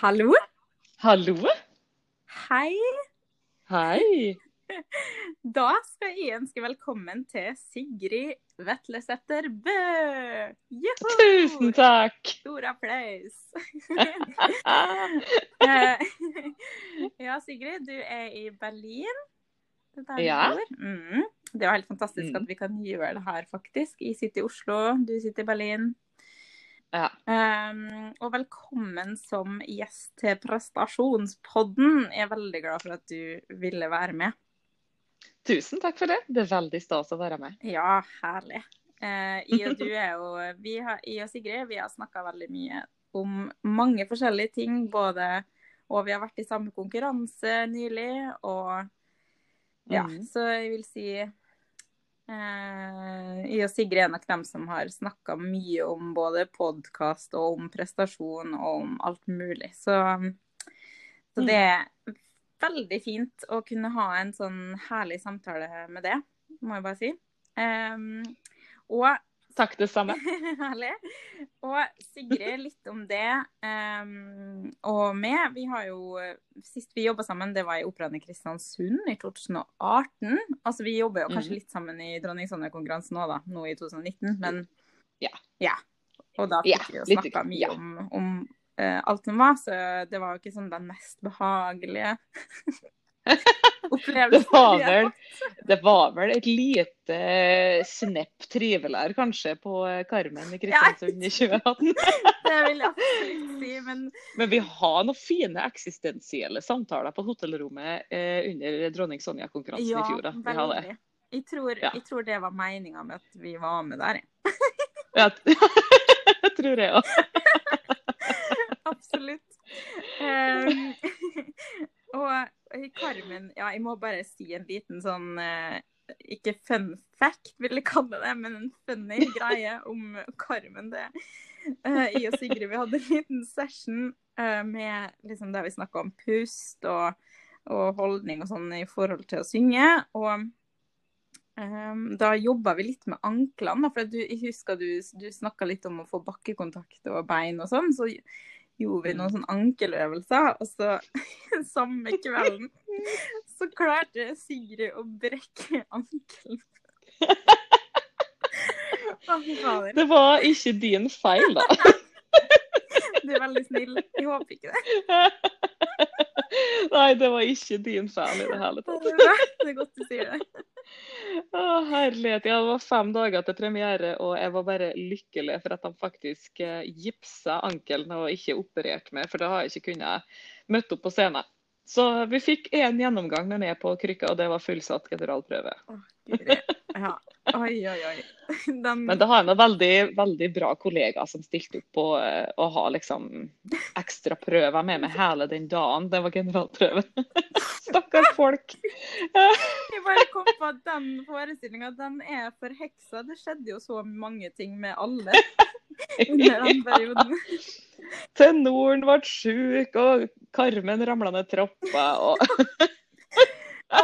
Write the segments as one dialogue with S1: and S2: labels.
S1: Hallo?
S2: Hallo?
S1: Hei.
S2: Hei.
S1: Da skal jeg ønske velkommen til Sigrid Vetlesæter Bø. Juhu!
S2: Tusen takk.
S1: Stor applaus. Eh, ja, Sigrid, du er i Berlin. Det er
S2: Ja.
S1: Mm. Det er jo helt fantastisk
S2: Mm.
S1: at vi kan gjøre det her, faktisk. Jeg sitter i Oslo, du sitter i Berlin.
S2: Ja.
S1: Um, og velkommen som gjest til Prestasjonspodden. Jeg er veldig glad for at du ville være med.
S2: Tusen takk for det. Det er veldig stas å være med.
S1: Ja, herlig. Uh, jeg og du er jo vi har, Jeg og Sigrid vi har snakka veldig mye om mange forskjellige ting. Både Og vi har vært i samme konkurranse nylig, og ja,
S2: Mm.
S1: så jeg vil si Jeg og Sigrid er nok dem som har snakka mye om både podkast og om prestasjon og om alt mulig. Så, så det er veldig fint å kunne ha en sånn herlig samtale med det, må jeg bare si. Um, og
S2: Takk, det samme.
S1: Herlig. Og Sigrid, litt om det. Um, og meg, vi har jo Sist vi jobba sammen, det var i Operaen i Kristiansund i 2018. Altså vi jobber jo kanskje
S2: Mhm.
S1: litt sammen i Dronning Sonja-konkurransen nå, da. Nå i 2019, men
S2: Ja.
S1: ja. Og da
S2: Ja,
S1: fikk vi jo snakka mye
S2: ja.
S1: om, om uh, alt som var, så det var jo ikke sånn den mest behagelige opplevelsen. Det var
S2: vel, det var vel et lite snepp triveligere kanskje på Carmen i Kristiansund i 2018.
S1: Det vil jeg absolutt si, men
S2: Men vi har noen fine eksistensielle samtaler på hotellrommet eh, under Dronning Sonja-konkurransen i fjor. Vi har det.
S1: Jeg tror,
S2: Ja.
S1: jeg tror det var meninga med at vi var med der. jeg.
S2: Ja, det tror jeg òg.
S1: Absolutt. Um, og i Carmen, ja, jeg må bare si en liten sånn eh, Ikke fun fact, vil jeg kalle det, men en funny greie om Carmen. det. Eh, jeg og Sigrid vi hadde en liten session eh, med liksom der vi snakka om pust og, og holdning og sånn i forhold til å synge. Og Um, da jobba vi litt med anklene. For du, jeg husker du, du snakka litt om å få bakkekontakt og bein og sånn. Så gjorde vi noen sånne ankeløvelser. Og så samme kvelden så klarte Sigrid å brekke ankelen.
S2: Det var ikke din feil, da.
S1: Du er veldig snill. Jeg håper ikke det.
S2: Nei, det var ikke din feil i det hele tatt.
S1: Det er godt du sier det.
S2: Å, herlighet. Ja, det var fem dager til premiere, og jeg var bare lykkelig for at de faktisk eh, gipsa ankelen og ikke opererte meg, for da har jeg ikke kunnet møtt opp på scenen. Så vi fikk én gjennomgang med meg på krykka, og det var fullsatt generalprøve.
S1: Oh. Ja. Oi, oi, oi. Den,
S2: Men da har jeg noen veldig, veldig bra kollegaer som stilte opp på eh, å ha liksom ekstraprøver med meg hele den dagen. Det var generalprøve. Stakkars folk.
S1: Jeg bare kom på at den forestillinga, den er forheksa. Det skjedde jo så mange ting med alle under den perioden.
S2: Tenoren ble sjuk, og Carmen ramla ned trappa. Og...
S1: Å,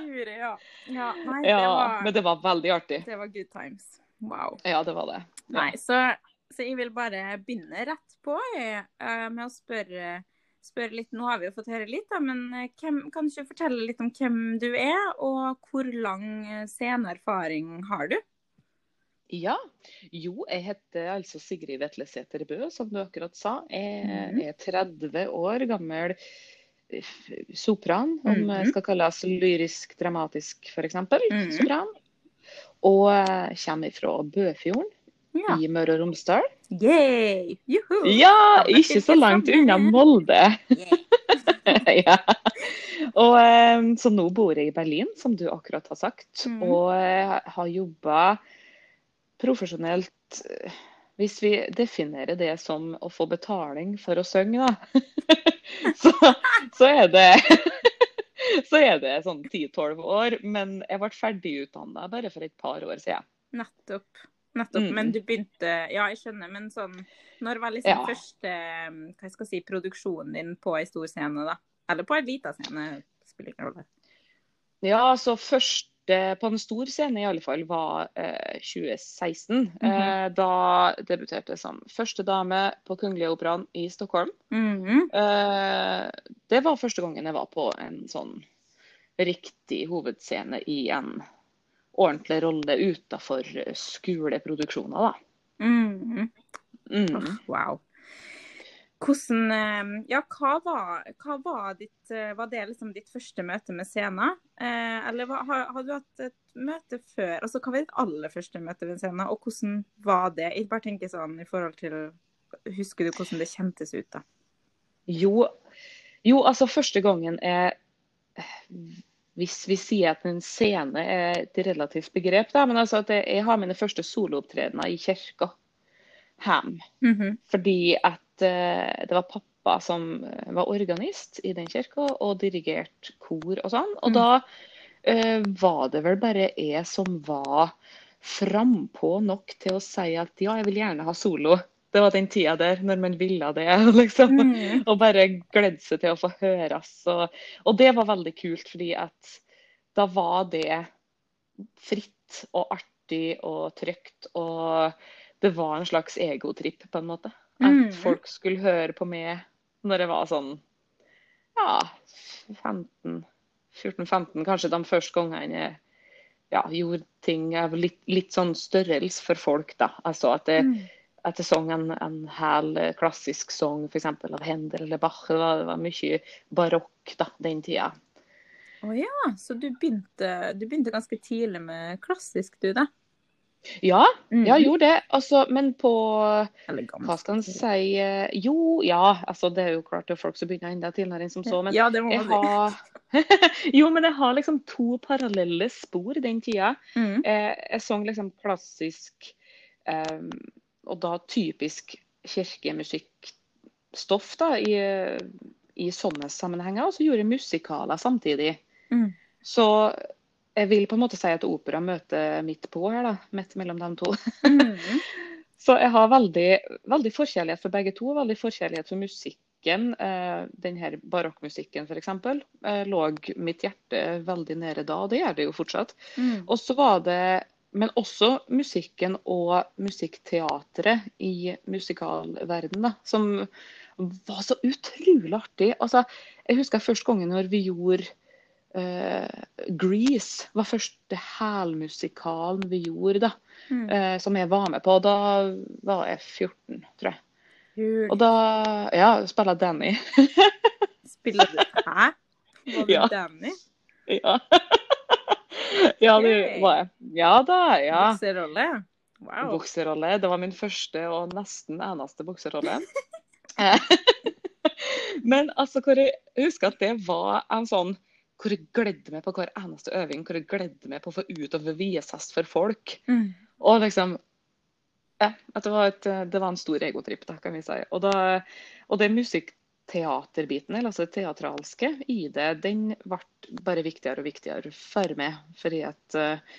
S1: guri, ja. ja. Nei, det var,
S2: men det var veldig artig.
S1: det var good times. Wow.
S2: Ja, det var det. Ja.
S1: Nei, så, så jeg vil bare begynne rett på jeg, eh, med å spørre, spørre litt. Nå har vi jo fått høre litt, da, men eh, hvem, kan du ikke fortelle litt om hvem du er, og hvor lang eh, sceneerfaring har du?
S2: Ja. Jo, jeg heter altså Sigrid Vetlesæter Bø, som du akkurat sa. Jeg
S1: Mhm.
S2: er 30 år gammel eh, sopran, om
S1: Mhm.
S2: det skal kalles lyrisk dramatisk f.eks.
S1: Mhm.
S2: Sopran. Og eh, kommer fra Bøfjorden
S1: Ja.
S2: i Møre og Romsdal.
S1: Yay! Juhu!
S2: Ja, ikke så langt unna Molde. Ja. Og, eh, så nå bor jeg i Berlin, som du akkurat har sagt.
S1: Mhm.
S2: Og har jobba profesjonelt eh, Hvis vi definerer det som å få betaling for å synge, da, så, så er det så er det sånn 10-12 år. Men jeg ble ferdigutdanna bare for et par år siden.
S1: Nettopp. Nettopp.
S2: Mm.
S1: Men du begynte Ja, jeg skjønner, men sånn Når var liksom
S2: Ja.
S1: første hva skal jeg si, produksjonen din på ei stor scene, da? Eller på ei lita scene? Spiller ingen rolle.
S2: Ja, så først på en stor scene i alle fall var eh, 2016.
S1: Mhm.
S2: eh, da debuterte som første dame på Kungliga Operaen i Stockholm.
S1: Mhm.
S2: Eh, det var første gangen jeg var på en sånn riktig hovedscene i en ordentlig rolle utafor skoleproduksjoner, da.
S1: Mhm.
S2: Mm.
S1: Åh, Wow. Hvordan eh, Ja, hva var, hva var ditt eh, Var det liksom ditt første møte med scenen? Eh, eller hva, har, har du hatt et møte før? Altså, hva var ditt aller første møte med scenen, og hvordan var det? Jeg bare tenker sånn i forhold til Husker du hvordan det kjentes ut, da?
S2: Jo, jo, altså første gangen er Hvis vi sier at en scene er et relativt begrep, da, men altså at jeg, jeg har mine første soloopptredener i kirka hjemme.
S1: -hmm.
S2: Fordi at det var pappa som eh, var organist i den kirka og dirigerte kor og sånn. Og
S1: Mm.
S2: da uh, var det vel bare jeg som var frampå nok til å si at ja, jeg vil gjerne ha solo. Det var den tida der, når man ville det, liksom.
S1: Mm.
S2: Og bare gledde seg til å få høres. Og, og det var veldig kult, fordi at da var det fritt og artig og trygt. Og det var en slags egotripp, på en måte. At
S1: Mhm.
S2: folk skulle høre på meg når jeg var sånn ja, 14-15, kanskje de første gangene jeg ja, gjorde ting av litt, litt sånn størrelse for folk, da. Altså at jeg,
S1: Mm.
S2: at jeg sang en, en hel klassisk sang f.eks. av Hender eller Bach. Det var, det var mye barokk da, den tida.
S1: Å ja, så du begynte, du begynte ganske tidlig med klassisk, du, da?
S2: Ja,
S1: Mhm.
S2: jeg gjorde det. Altså, men på Hva skal en si eh, Jo, ja. Altså, det er jo klart det er folk som begynner enda tidligere enn som så. Men
S1: Ja, det må
S2: jeg
S1: man si.
S2: har Jo, men jeg har liksom to parallelle spor den tida.
S1: Mm.
S2: Eh, jeg sang liksom klassisk, eh, og da typisk kirkemusikkstoff da, i, i sånne sammenhenger. Og så gjorde jeg musikaler samtidig.
S1: Mm.
S2: Så jeg vil på en måte si at opera møter midt på her, da. Midt mellom de to.
S1: Mm.
S2: Så jeg har veldig, veldig forkjærlighet for begge to. Veldig forkjærlighet for musikken. Eh, den her barokkmusikken f.eks. Eh, lå mitt hjerte veldig nede da, og det gjør det jo fortsatt.
S1: Mm.
S2: Og så var det Men også musikken og musikkteatret i musikalverdenen, som var så utrolig artig. Altså, jeg husker første gangen når vi gjorde Grease, var første hælmusikalen vi gjorde, da,
S1: Mm.
S2: eh, som jeg var med på. Da var jeg 14, tror jeg.
S1: Jul.
S2: Og da Ja, spiller Danny.
S1: Spiller du Hæ? Var du
S2: Ja.
S1: Danny?
S2: ja. ja, det var jeg. Ja da, ja.
S1: Bukserolle? Wow.
S2: Bukserolle. Det var min første og nesten eneste bukserolle. Eh, Men altså, hvor jeg husker at det var en sånn hvor jeg gledde meg på hver eneste øving, hvor jeg gledde meg på å få ut og vises for folk.
S1: Mm.
S2: Og liksom ja, det var, et, det var en stor egotripp, da, kan vi si. Og, da, og det musikkteaterbiten, eller altså det teatralske i det, den ble bare viktigere og viktigere for meg. Fordi at eh,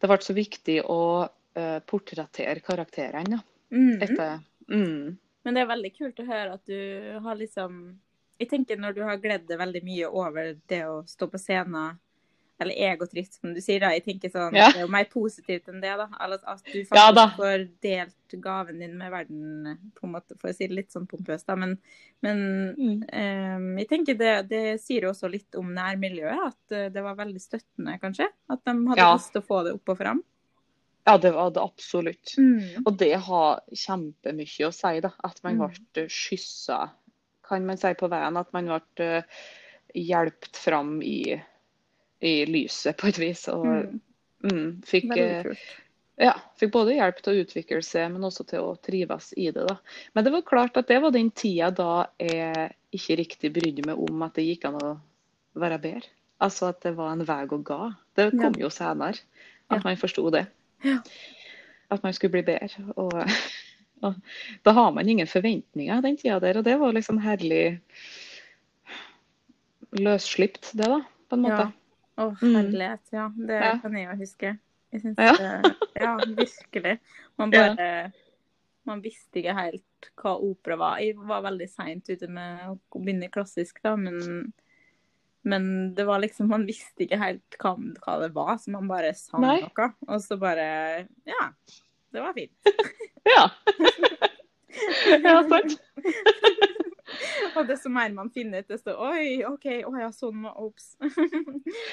S2: det ble så viktig å eh, portrettere karakterene.
S1: Mm.
S2: Etter, mm,
S1: Men det er veldig kult å høre at du har liksom Jeg tenker når du har gledd deg veldig mye over det å stå på scenen, eller egotritt, som du sier, da. Jeg tenker sånn,
S2: Ja.
S1: Det er jo mer positivt enn det, da. Altså, at du faktisk
S2: Ja
S1: får delt gaven din med verden, på en måte, for å si det litt sånn pompøst, da. Men, men
S2: mm.
S1: um, jeg tenker det, det sier jo også litt om nærmiljøet, at eh, det var veldig støttende, kanskje. At de hadde
S2: Ja.
S1: lyst til å få det opp og fram.
S2: Ja, det var det absolutt.
S1: Mm.
S2: Og det har kjempemye å si, da. At man
S1: Mm.
S2: ble skyssa, kan man si, på veien. At man ble uh, hjulpet fram i, i lyset, på et vis. Og
S1: Mm.
S2: mm, fikk, eh, ja, fikk både hjelp til å utvikle seg, men også til å trives i det. da. Men det var klart at det var den tida da jeg ikke riktig brydde meg om at det gikk an å være bedre. Altså at det var en vei å gå. Det kom jo senere,
S1: Ja.
S2: at man forsto det.
S1: Ja.
S2: At man skulle bli bedre. Og, og da har man ingen forventninger den tida der, og det var liksom herlig løsslipt, det da, på en måte.
S1: Å,
S2: Mm.
S1: herlighet. Ja, det
S2: Ja.
S1: kan jeg jo huske. Jeg syns
S2: Ja.
S1: det Ja, virkelig. Man
S2: Ja.
S1: bare Man visste ikke helt hva opera var. Jeg var veldig seint ute med å begynne klassisk, da, men Men det var liksom, man visste ikke helt hva, hva det var, så man bare sang
S2: Nei.
S1: noe. Og så bare Ja, det var fint.
S2: Ja. ja, sant.
S1: Og desto mer man finner ut, desto Oi, OK, å ja, sånn var Ops.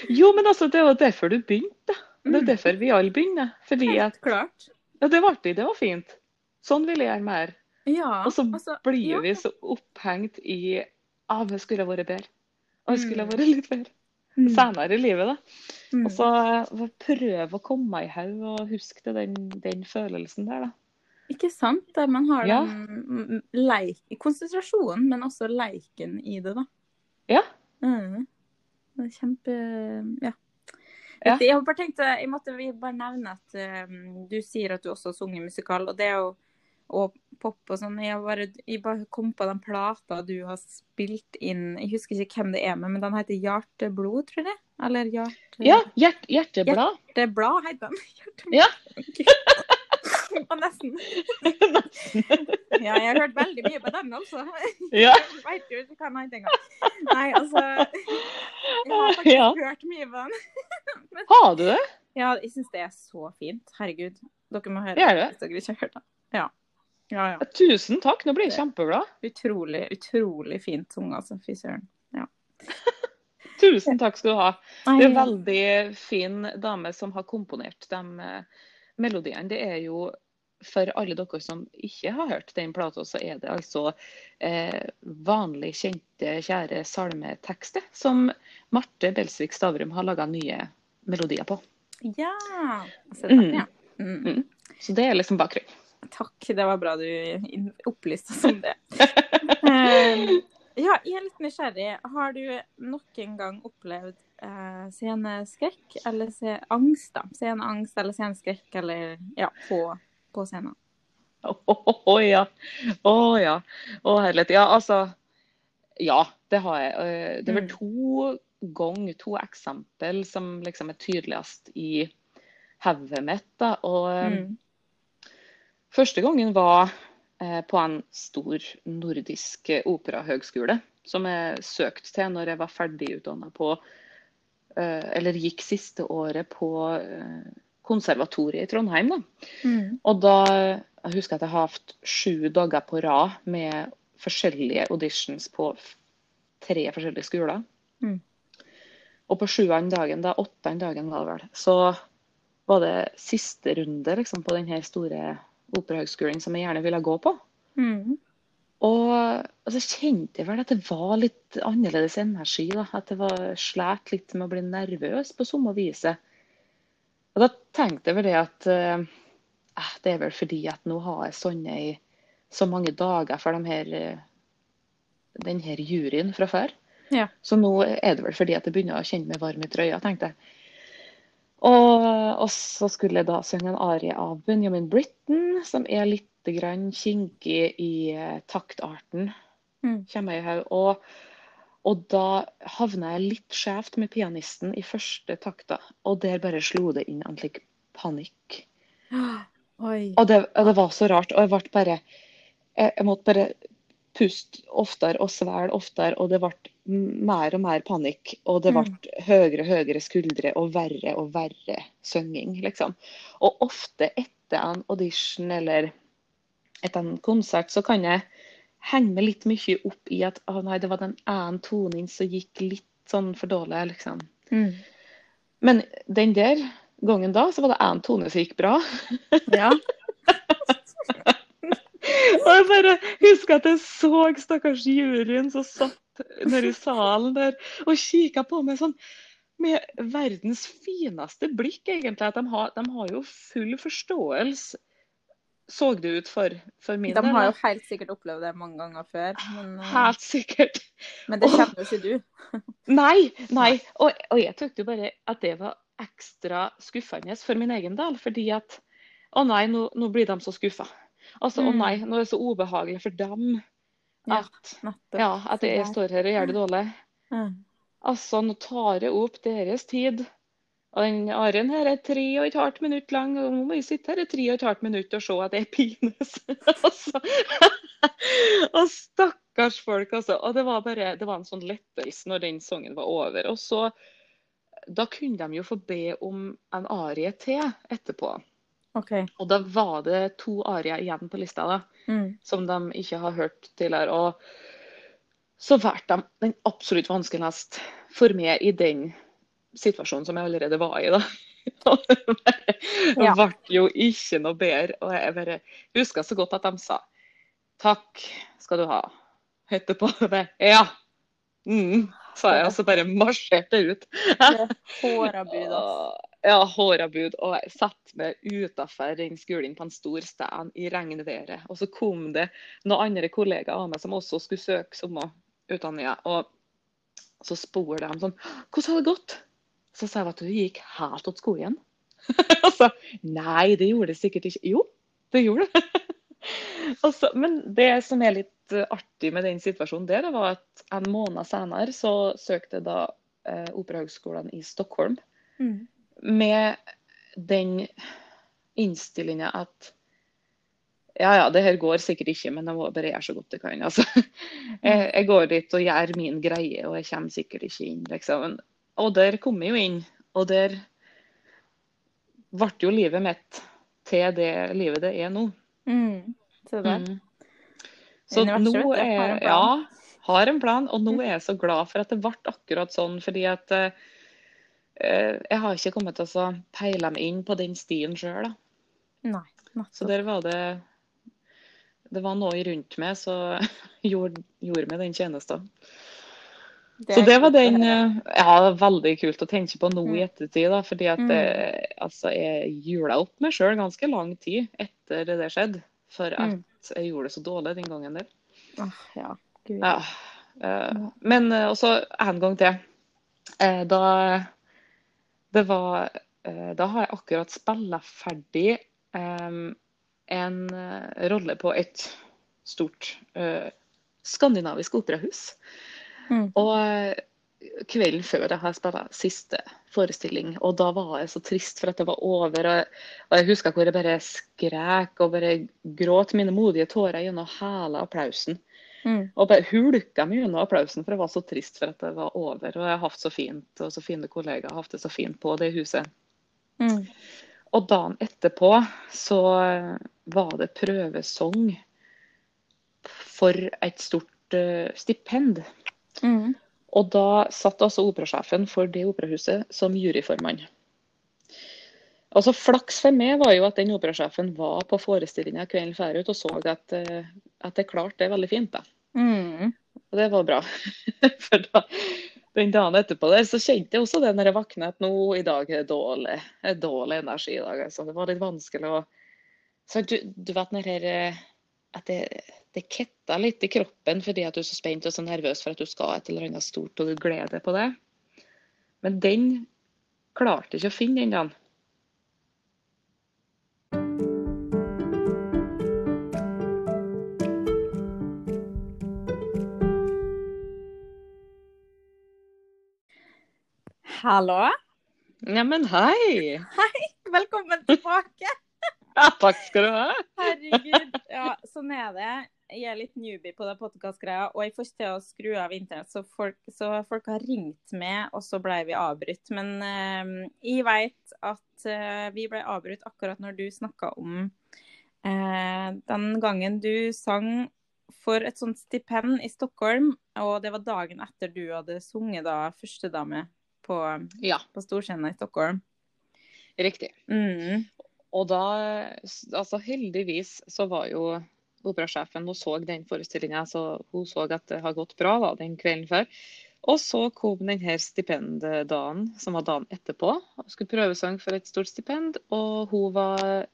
S2: Jo, men altså, det var derfor du begynte. Det er
S1: Mm.
S2: derfor vi alle begynner. Fordi at
S1: Helt klart.
S2: Ja, det var artig. Det var fint. Sånn vil jeg gjøre mer.
S1: Ja.
S2: Og så
S1: altså,
S2: blir
S1: ja.
S2: vi så opphengt i ah, det skulle vært bedre. Og det skulle
S1: Mm.
S2: vært litt bedre.
S1: Mm.
S2: Senere i livet, da.
S1: Mm.
S2: Og så eh, prøve å komme i haug og huske den, den følelsen der, da.
S1: Ikke sant? Der man har
S2: Ja.
S1: den mm, leik, konsentrasjonen, men også leiken i det, da.
S2: Ja.
S1: Mm. Det er kjempe Ja.
S2: Ja.
S1: Jeg bare tenkt, jeg måtte bare nevne at um, du sier at du også har sunget musikal, og det er jo og pop og sånn. Jeg, bare, jeg bare kom på den plata du har spilt inn Jeg husker ikke hvem det er med, men den heter Hjerteblod, tror jeg? Eller Hjerte...
S2: Ja, hjert, hjerteblad.
S1: Hjerteblad heter den. Hjerteblad.
S2: Ja.
S1: Og nesten. Ja, jeg har hørt veldig mye på den, altså.
S2: Ja.
S1: Jeg vet jo ikke hva den heter engang. Nei, altså Jeg har faktisk
S2: Ja.
S1: hørt mye på den.
S2: Har du det?
S1: Ja, jeg syns det er så fint. Herregud. Dere må høre
S2: det?
S1: hvis dere ikke har hørt det. Ja. Ja, ja.
S2: Tusen takk, nå blir jeg kjempeglad.
S1: Utrolig, utrolig fint sunget, altså. Fy søren.
S2: Tusen takk skal du ha. Det er en veldig fin dame som har komponert de eh, melodiene. Det er jo for alle dere som ikke har hørt den plata, så er det altså eh, vanlig kjente, kjære salmetekster som Marte Belsvik Stavrum har laga nye melodier på.
S1: Ja. så det
S2: Mm.
S1: ja. Mm.
S2: Mm. Så det er liksom bakgrunnen.
S1: Takk, det var bra du opplyste oss om det. Eh, ja, jeg er litt nysgjerrig. Har du noen gang opplevd eh, sceneskrekk eller se angst, da? Sceneangst eller sceneskrekk eller ja, på, på scenen?
S2: Å ja. Å ja. Å herlighet. Ja, altså. Ja, det har jeg. Eh, Det vel
S1: Mm.
S2: to ganger, to eksempel som liksom er tydeligst i hodet mitt. da, og
S1: Mm.
S2: Første gangen var eh, på en stor nordisk eh, operahøgskole, som jeg søkte til når jeg var ferdigutdanna på eh, Eller gikk siste året på konservatoriet i Trondheim. da.
S1: Mm.
S2: Og da jeg husker jeg at jeg har hatt sju dager på rad med forskjellige auditions på tre forskjellige skoler.
S1: Mm.
S2: Og på sjuende dagen, da åttende dagen var det vel, så var det siste runde liksom, på denne store operahøgskolen som jeg gjerne ville gå på.
S1: Mm.
S2: Og altså, kjente jeg vel at det var litt annerledes energi. da, At det var slet litt med å bli nervøs på samme viset. Og da tenkte jeg vel det at eh, eh, det er vel fordi at nå har jeg sånne i så mange dager for de her, eh, den her juryen fra før.
S1: Ja.
S2: Så nå er det vel fordi at jeg begynner å kjenne meg varm i trøya, tenkte jeg. Og, og så skulle jeg da synge en arie av Benjamin Britten, som er litt grann kinkig i eh, taktarten.
S1: Mm.
S2: Kommer jeg i haug. Og, og da havna jeg litt skjevt med pianisten i første takta, og der bare slo det inn en slik panikk.
S1: Oi.
S2: Og det, det var så rart. Og jeg ble bare Jeg, jeg måtte bare puste oftere og svelge oftere, og det ble mer og mer panikk. Og det ble
S1: Mm.
S2: høyere og høyere skuldre og verre og verre synging, liksom. Og ofte etter en audition eller etter en konsert, så kan jeg henge meg litt mye opp i at å nei, det var den ene tonen som gikk litt sånn for dårlig, liksom.
S1: Mm.
S2: Men den der gangen da, så var det én tone som gikk bra.
S1: Ja.
S2: Og jeg bare husker at jeg så stakkars juryen som satt nede i salen der og kikka på meg sånn med verdens fineste blikk, egentlig. At de har, de har jo full forståelse, så det ut for, for min
S1: De har jo helt sikkert opplevd det mange ganger før, men, eh,
S2: Helt sikkert.
S1: men det kjenner jo ikke du.
S2: Nei, nei. Og, og jeg syntes bare at det var ekstra skuffende for min egen del. Fordi at å nei, nå, nå blir de så skuffa. Altså, å
S1: Mm.
S2: nei, nå er det så ubehagelig for dem at, ja, at jeg står her og gjør det dårlig. Altså, nå tar jeg opp deres tid. Og den arien her er tre og et halvt minutt lang, og nå må jeg sitte her i tre og et halvt minutt og se at jeg pines. altså. og Stakkars folk, altså. Og det var bare det var en sånn lettelse når den sangen var over. Og så Da kunne de jo få be om en arie til etterpå.
S1: OK.
S2: Og da var det to arier igjen på lista, da,
S1: Mm.
S2: som de ikke har hørt tidligere. Og så valgte de den absolutt vanskeligst for meg i den situasjonen som jeg allerede var i, da. Og det bare
S1: Ja.
S2: ble jo ikke noe bedre. Og jeg bare husker så godt at de sa takk skal du ha. Etterpå det, ja. Mm, sa jeg, og så bare marsjerte jeg ut.
S1: Hårabud, ass.
S2: Ja, hårabud. Og jeg satte meg utafor den skolen på en stor stand i regnværet. Og så kom det noen andre kollegaer av meg som også skulle søke samme utdanninga. Og så spør de sånn Hvordan har det gått? Så sa jeg at du gikk helt til skogen. og så Nei, det gjorde det sikkert ikke. Jo, det gjorde det. Så- men det som er litt artig med den situasjonen der, var at en måned senere så søkte jeg da eh, Operahøgskolen i Stockholm
S1: Mm.
S2: Med den innstillinga at ja, ja, det her går sikkert ikke, men jeg må bare gjøre så godt jeg kan. Altså. Jeg, jeg går dit og gjør min greie, og jeg kommer sikkert ikke inn, liksom. Og der kom jeg jo inn, og der ble jo livet mitt til det livet det er nå.
S1: Mm. Der.
S2: Mm. Så nå er
S1: jeg.
S2: Ja, har en plan. Og nå er jeg så glad for at det ble akkurat sånn, fordi at eh, jeg har ikke kommet til å peile meg inn på den stien sjøl. Så der var det Det var noe rundt meg som gjorde, gjorde meg den tjenesten.
S1: Det
S2: Så det var den eh, Ja, veldig kult å tenke på nå i
S1: Mm.
S2: ettertid, da. Fordi at
S1: Mm.
S2: eh, altså, jeg jula opp meg sjøl ganske lang tid etter det skjedde. For at
S1: Mm.
S2: jeg gjorde det så dårlig den gangen der.
S1: Ah, ja. Gud.
S2: Ja. eh, Men eh, også en gang til. Eh, Da det var eh, Da har jeg akkurat spilla ferdig eh, en eh, rolle på et stort eh, skandinavisk operahus.
S1: Mm.
S2: Og kvelden før jeg har spilla siste forestilling, og da var jeg så trist for at det var over. Og jeg, og jeg husker hvor jeg bare skrek og bare gråt mine modige tårer gjennom hele applausen.
S1: Mm.
S2: Og bare hulka meg gjennom applausen, for jeg var så trist for at det var over. Og jeg har hatt så fint, og så fine kollegaer, har hatt det så fint på det huset.
S1: Mm.
S2: Og dagen etterpå så var det prøvesong for et stort uh, stipend.
S1: Mm.
S2: Og da satt altså operasjefen for det operahuset som juryformann. Altså Flaks for meg var jo at den operasjefen var på forestillinga kvelden før ut og så at, eh, at jeg klarte det veldig fint. da.
S1: Mm.
S2: Og det var bra. For da, den dagen etterpå der, så kjente jeg også det når jeg våkna at nå i dag er det dårlig, er dårlig energi. i dag. Altså. Det var litt vanskelig å så du, du vet når her, eh, at det, det ketta litt i kroppen fordi at du er så spent og så nervøs for at du skal et eller annet stort og du gleder deg på det. Men den klarte ikke å finne den dagen.
S1: Hallo.
S2: Neimen, hei! Hei.
S1: Velkommen tilbake.
S2: Ja, takk skal du ha.
S1: Herregud. Ja, sånn er det. Jeg er litt newbie på det podkast-greia, og jeg får ikke til å skru av internett, så folk, så folk har ringt med, og så ble vi avbrutt. Men eh, jeg vet at eh, vi ble avbrutt akkurat når du snakka om eh, den gangen du sang for et sånt stipend i Stockholm, og det var dagen etter du hadde sunget da førstedame på,
S2: Ja,
S1: på storscenen i Stockholm.
S2: riktig.
S1: Mm.
S2: Og da, altså heldigvis, så var jo operasjefen Hun så den forestillinga, så hun så at det har gått bra da, den kvelden før. Og så kom denne stipenddagen, som var dagen etterpå. Hun skulle prøvesang for et stort stipend, og hun var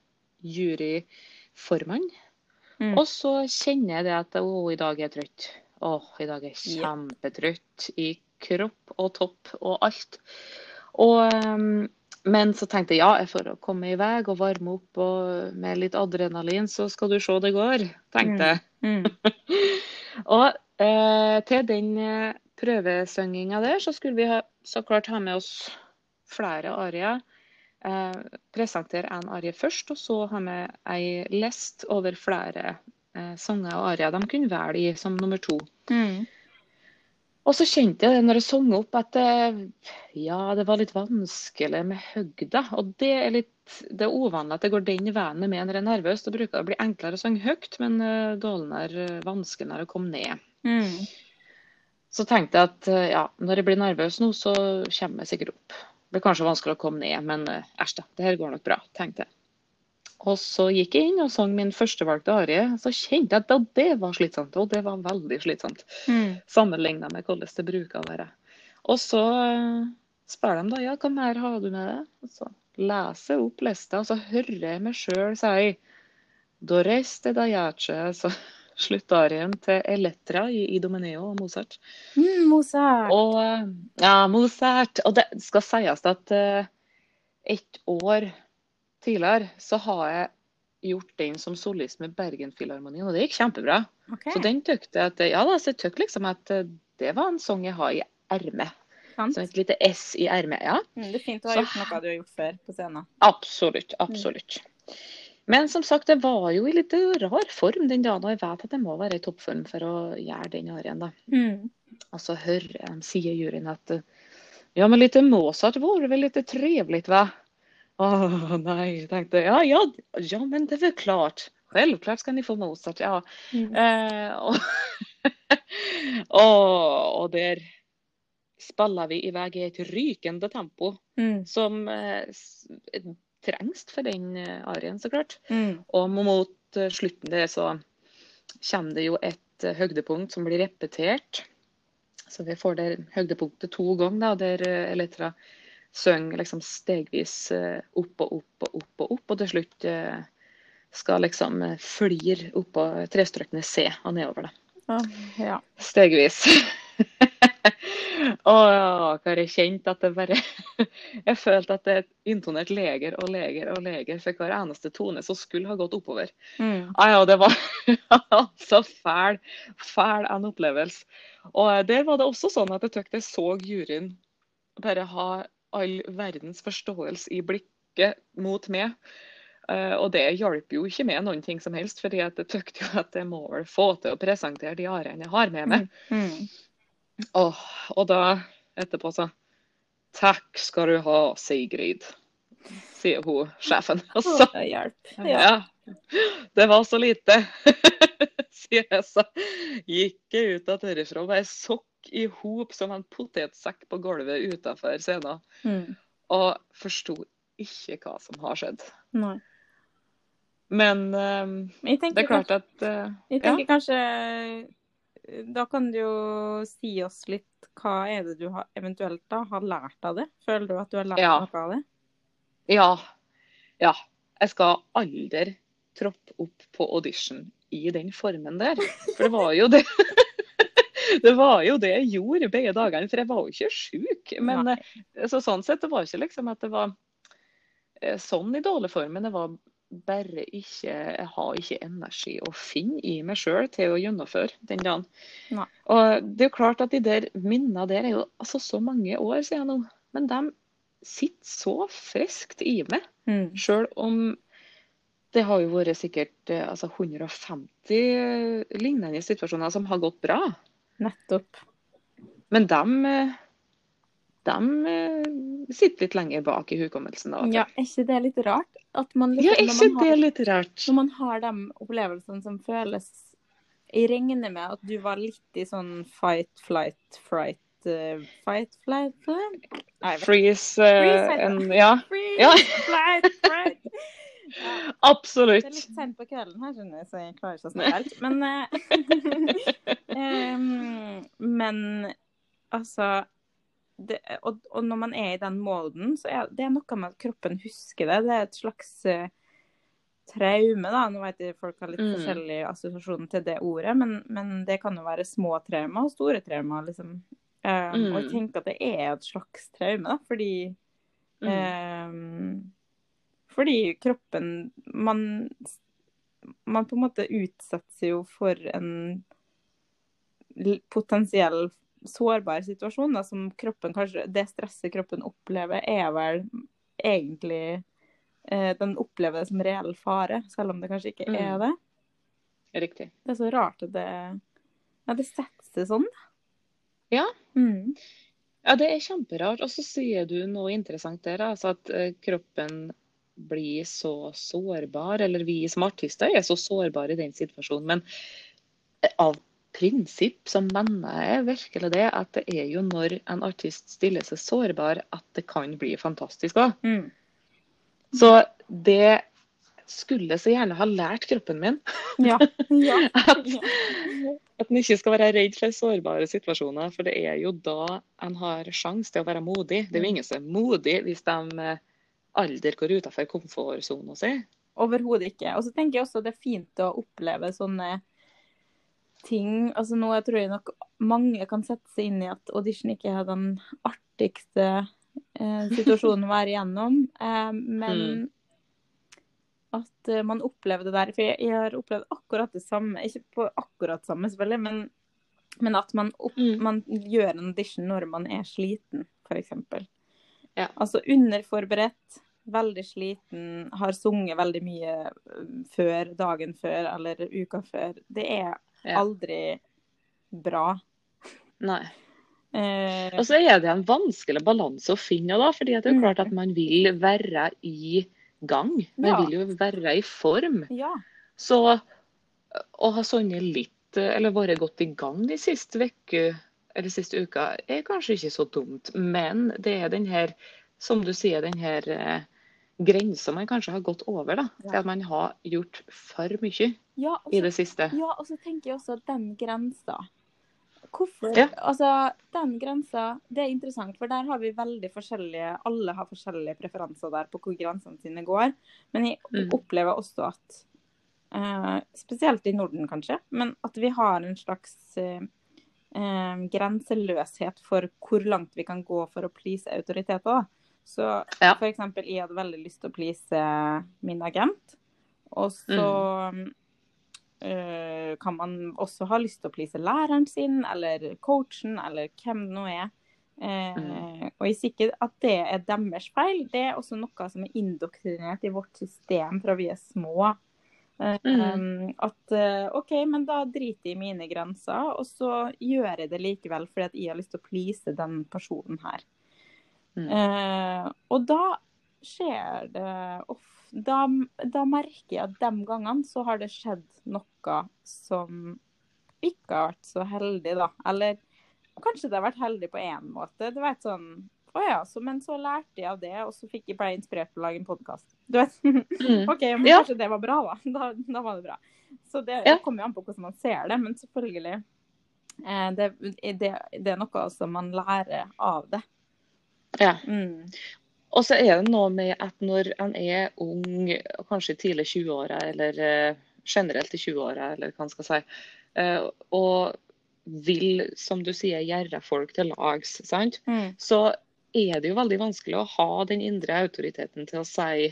S2: juryformann.
S1: Mm.
S2: Og så kjenner jeg det at å, i dag er trøtt. Å, i dag er jeg kjempetrøtt i kropp og topp og alt. Og, ehm, men så tenkte jeg ja, jeg får komme i vei og varme opp og med litt adrenalin, så skal du se det går, tenkte jeg.
S1: Mm.
S2: Og eh, til den eh, prøvesynginga der, så skulle vi ha, så klart ha med oss flere arier. Eh, presentere en arie først, og så ha med ei lest over flere eh, sanger og arier de kunne velge i som nummer to.
S1: Mm.
S2: Og så kjente jeg det når jeg sang opp at det, ja, det var litt vanskelig med høgda. Og det er litt det er uvanlig at det går den veien med når jeg er nervøs. Da bruker det å bli enklere å synge høyt, men uh, dårligere vanskeligere å komme ned.
S1: Mm.
S2: Så tenkte jeg at eh, ja, når jeg blir nervøs nå, så kommer jeg sikkert opp. Det blir kanskje vanskelig å komme ned, men eh, æsj da, det her går nok bra, tenkte jeg. Og så gikk jeg inn og sang min førstevalgte arie. Så kjente jeg at det var slitsomt, og det var veldig slitsomt.
S1: Mm.
S2: Sammenligna med hvordan det bruker å være. Og så uh, spør de da ja, hva mer har du med deg? Og så leser jeg opp lista, og så hører jeg meg sjøl si Doreste da jace, så sluttarien til Elettra i Idomeneo og Mozart.
S1: Mm, Mozart.
S2: Og eh, ja, Mozart. Og det skal sies at uh, ett år tidligere så har jeg gjort den som solist med Bergenfilharmonien, og det gikk kjempebra.
S1: Okay.
S2: Så den tykte at ja da, så jeg tykte liksom at eh, det var en sang jeg har i ermet. Som et lite S i ermet. Ja,
S1: Mm, det er fint å ha
S2: Så-
S1: gjort noe du har gjort før på scenen.
S2: absolutt. Absolutt. Men som sagt, det var jo i litt rar form den dagen, og jeg vet at jeg må være i toppform for å gjøre den arien, da.
S1: Mm.
S2: Og så hører jeg sier juryen at ja, men litt Mozart vore vel litt trivelig, va? Åh nej, tänkte jeg. Ja, ja, ja, men det är väl klart. Självklart ska ni få Mozart, ja.
S1: Mm.
S2: Eh, och, och, och där spiller vi iväg i et rykende tempo
S1: Mm.
S2: som eh, trengs for den eh, arien, så klart.
S1: Mm.
S2: Og mot eh, slutten der så kommer det jo et eh, høydepunkt som blir repetert. Så vi får det høydepunktet to ganger, da, der Elettra synger liksom stegvis eh, opp og opp og opp og opp, og til slutt eh, skal liksom eh, flir oppå trestrøkene C og nedover, da.
S1: Ja.
S2: Stegvis. Å, hva jeg kjent at det bare Jeg følte at det intonerte leger og leger og leger for hver eneste tone som skulle ha gått oppover.
S1: Mm.
S2: Ah, ja, det var så fæl, fæl en opplevelse. Og der var det også sånn at jeg tykte jeg så juryen bare ha all verdens forståelse i blikket mot meg. Uh, og det hjalp jo ikke med noen ting som helst, fordi at jeg tykte jo at jeg må vel få til å presentere de arene jeg har med meg.
S1: Mm.
S2: Åh, og da etterpå så Takk skal du ha, Sigrid, sier hun sjefen. Og så
S1: Det hjelper. Ja.
S2: ja. Det var så lite, sier jeg så. Gikk jeg ut av derifra og bare sokk i hop som en potetsekk på gulvet utafor scenen.
S1: Mm.
S2: Og forsto ikke hva som har skjedd.
S1: Nei.
S2: Men
S1: um,
S2: det er klart at uh,
S1: Jeg
S2: ja.
S1: kanskje Da kan du jo si oss litt hva er det du har, eventuelt da har lært av det? Føler du at du har lært
S2: Ja.
S1: noe av det?
S2: Ja. Ja. Jeg skal aldri troppe opp på audition i den formen der. For det var jo det. Det var jo det jeg gjorde begge dagene, for jeg var jo ikke sjuk. Men eh, så sånn sett, det var ikke liksom at det var eh, sånn i dårlig form, men det var bare ikke Jeg har ikke energi å finne i meg sjøl til å gjennomføre den dagen.
S1: Nei.
S2: Og det er jo klart at de der minnene der er jo altså så mange år siden nå, men de sitter så friskt i meg.
S1: Mm.
S2: Sjøl om det har jo vært sikkert eh, altså 150 lignende situasjoner som har gått bra.
S1: Nettopp.
S2: Men de, de sitter litt lenger bak i hukommelsen. da.
S1: Ja, er ikke det litt rart? Man
S2: Ja,
S1: liksom,
S2: er ikke det
S1: har,
S2: litt rart?
S1: når man har de opplevelsene som føles Jeg regner med at du var litt i sånn fight, flight, fright eh, Fight, flight,
S2: Freeze uh,
S1: Freeze,
S2: and, Ja,
S1: Freeze,
S2: Ja.
S1: flight, fright. Ja. Det er litt sent på kvelden her, skjønner jeg, så jeg klarer ikke å snakke helt. Men, um, men altså det, og, og når man er i den moden, så er det er noe med at kroppen husker det. Det er et slags uh, traume, da. Nå vet jeg folk har litt
S2: Mm.
S1: forskjellig assosiasjon til det ordet, men, men det kan jo være små traumer og store traumer, liksom. Um, Og jeg
S2: Mm.
S1: tenker at det er et slags traume, da, fordi
S2: Mm.
S1: Fordi kroppen man, man på en måte utsetter seg jo for en potensiell sårbar situasjon, da, som kroppen kanskje Det stresset kroppen opplever, er vel egentlig eh, Den opplever det som reell fare, selv om det kanskje ikke er
S2: Mm.
S1: det.
S2: Riktig.
S1: Det er så rart at det Ja, det setter seg sånn.
S2: Ja.
S1: Mm.
S2: Ja, det er kjemperart. Og så sier du noe interessant der, altså at eh, kroppen blir så sårbar, eller vi som artister er så sårbare i den situasjonen. Men eh, av prinsipp så mener jeg virkelig det at det er jo når en artist stiller seg sårbar at det kan bli fantastisk òg.
S1: Mm.
S2: Så det skulle så gjerne ha lært kroppen min
S1: Ja. ja.
S2: at, at en ikke skal være redd for sårbare situasjoner. For det er jo da en har sjanse til å være modig. Det er jo ingen som er modig hvis de aldri går utenfor komfortsona si.
S1: Overhodet ikke. Og så tenker jeg også det er fint å oppleve sånne ting. Altså nå jeg tror jeg nok mange kan sette seg inn i at audition ikke er den artigste eh, situasjonen å være igjennom. Eh, men
S2: Mm.
S1: at eh, man opplever det der. For jeg, jeg har opplevd akkurat det samme. Ikke på akkurat samme, selvfølgelig, men, men at man, opp,
S2: Mm.
S1: man gjør en audition når man er sliten, f.eks.
S2: Ja.
S1: Altså underforberedt, veldig sliten, har sunget veldig mye eh, før, dagen før eller uka før. Det er
S2: Ja.
S1: aldri bra.
S2: Nei.
S1: Eh,
S2: Og så er det en vanskelig balanse å finne, da, fordi det er
S1: jo
S2: klart at man vil være i gang. Man
S1: Ja.
S2: vil jo være i form.
S1: ja.
S2: Så å ha sånne litt, eller vært godt i gang de siste uka, eller siste uka, er kanskje ikke så dumt. Men det er den her, som du sier, den her grensa man kanskje har gått over, da.
S1: Ja.
S2: Til at man har gjort for mye
S1: Ja, også,
S2: i det siste.
S1: Ja, og så tenker jeg også den grensa Hvorfor
S2: Ja.
S1: Altså, den grensa, det er interessant, for der har vi veldig forskjellige Alle har forskjellige preferanser der på hvor grensene sine går. Men jeg
S2: Mm.
S1: opplever også at uh, Spesielt i Norden, kanskje, men at vi har en slags uh, uh, grenseløshet for hvor langt vi kan gå for å please autoriteter. Så
S2: Ja.
S1: for eksempel, jeg hadde veldig lyst til å please min agent. Og så eh, kan man også ha lyst til å please læreren sin, eller coachen, eller hvem det nå er. Eh, Og jeg sier ikke at det er deres feil, det er også noe som er indoktrinert i vårt system fra vi er små. Eh,
S2: Mm.
S1: At eh, OK, men da driter jeg i mine grenser, og så gjør jeg det likevel fordi at jeg har lyst til å please den personen her.
S2: Mm.
S1: Eh, og da skjer det of, da, da merker jeg at de gangene så har det skjedd noe som ikke har vært så heldig, da. Eller kanskje det har vært heldig på én måte. Det var et sånn Å ja, så, men så lærte jeg av det, og så fikk jeg ble inspirert til å lage en podkast. Du vet.
S2: Mm.
S1: OK, men
S2: Ja.
S1: kanskje det var bra, da. Da, da var det bra. Så det, det kommer jo an på hvordan man ser det, men selvfølgelig eh, det, det, det er noe som man lærer av det.
S2: Ja.
S1: Mm.
S2: Og så er det noe med at når en er ung, kanskje tidlig 20-åra, eller eh, generelt i 20-åra, eller hva en skal si, eh, og vil, som du sier, gjøre folk til lags, sant?
S1: Mm.
S2: så er det jo veldig vanskelig å ha den indre autoriteten til å si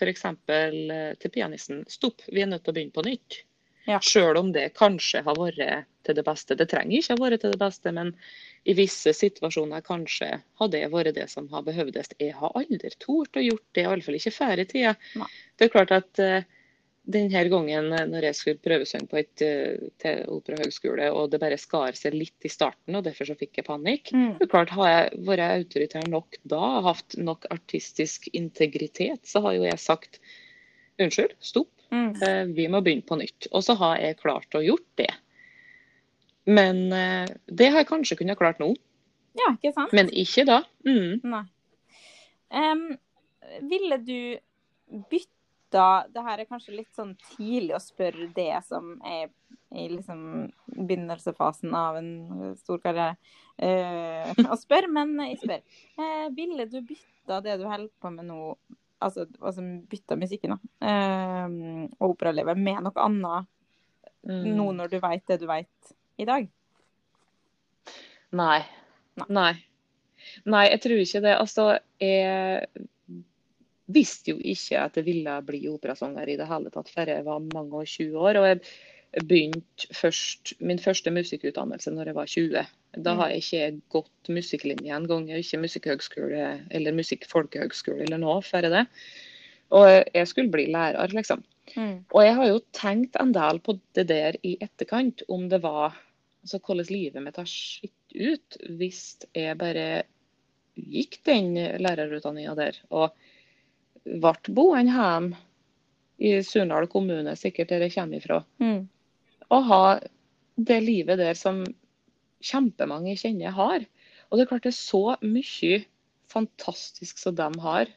S2: f.eks. til pianisten stopp, vi er nødt til å begynne på nytt.
S1: Ja.
S2: Selv om det kanskje har vært til det beste. Det trenger ikke ha vært til det beste, men i visse situasjoner kanskje har det vært det som har behøvdes. Jeg har aldri tort å gjort det, iallfall ikke før i tida.
S1: Nei.
S2: Det er klart at uh, denne gangen eh, når jeg skulle prøvesynge på et uh, til operahøgskole, og det bare skar seg litt i starten, og derfor så fikk jeg panikk.
S1: Mm.
S2: Det er klart, Har jeg vært autoritær nok da, hatt nok artistisk integritet, så har jo jeg sagt unnskyld, stopp,
S1: Mm.
S2: eh, vi må begynne på nytt. Og så har jeg klart å gjort det. Men eh, det har jeg kanskje kunnet klart nå,
S1: Ja, ikke sant?
S2: men ikke da. Mm.
S1: Nei. Um, ville du bytta Det her er kanskje litt sånn tidlig å spørre det som er i liksom begynnelsefasen av en stor karriere uh, å spørre, men jeg spør. Ville du bytta det du holder på med nå, altså, altså bytta musikken, da, eh, og operalivet, med noe annet
S2: Mm.
S1: nå når du veit det du veit i dag?
S2: Nei. Nei. Nei, jeg tror ikke det. Altså, jeg visste jo ikke at jeg ville bli operasanger i det hele tatt før jeg var mange og 20 år. Og jeg begynte først, min første musikkutdannelse når jeg var 20. Da har jeg ikke gått musikklinje engang. Jeg er ikke musikkhøgskole eller musikkfolkehøgskole eller noe før det. Og jeg skulle bli lærer, liksom.
S1: Mm.
S2: Og jeg har jo tenkt en del på det der i etterkant, om det var altså hvordan livet mitt har sett ut hvis jeg bare gikk den lærerutdanninga der og ble boende hjemme i Surnadal kommune, sikkert der jeg kommer ifra,
S1: Mm.
S2: Og ha det livet der som kjempemange kjenner har. Og det er klart det er så mye fantastisk som de har,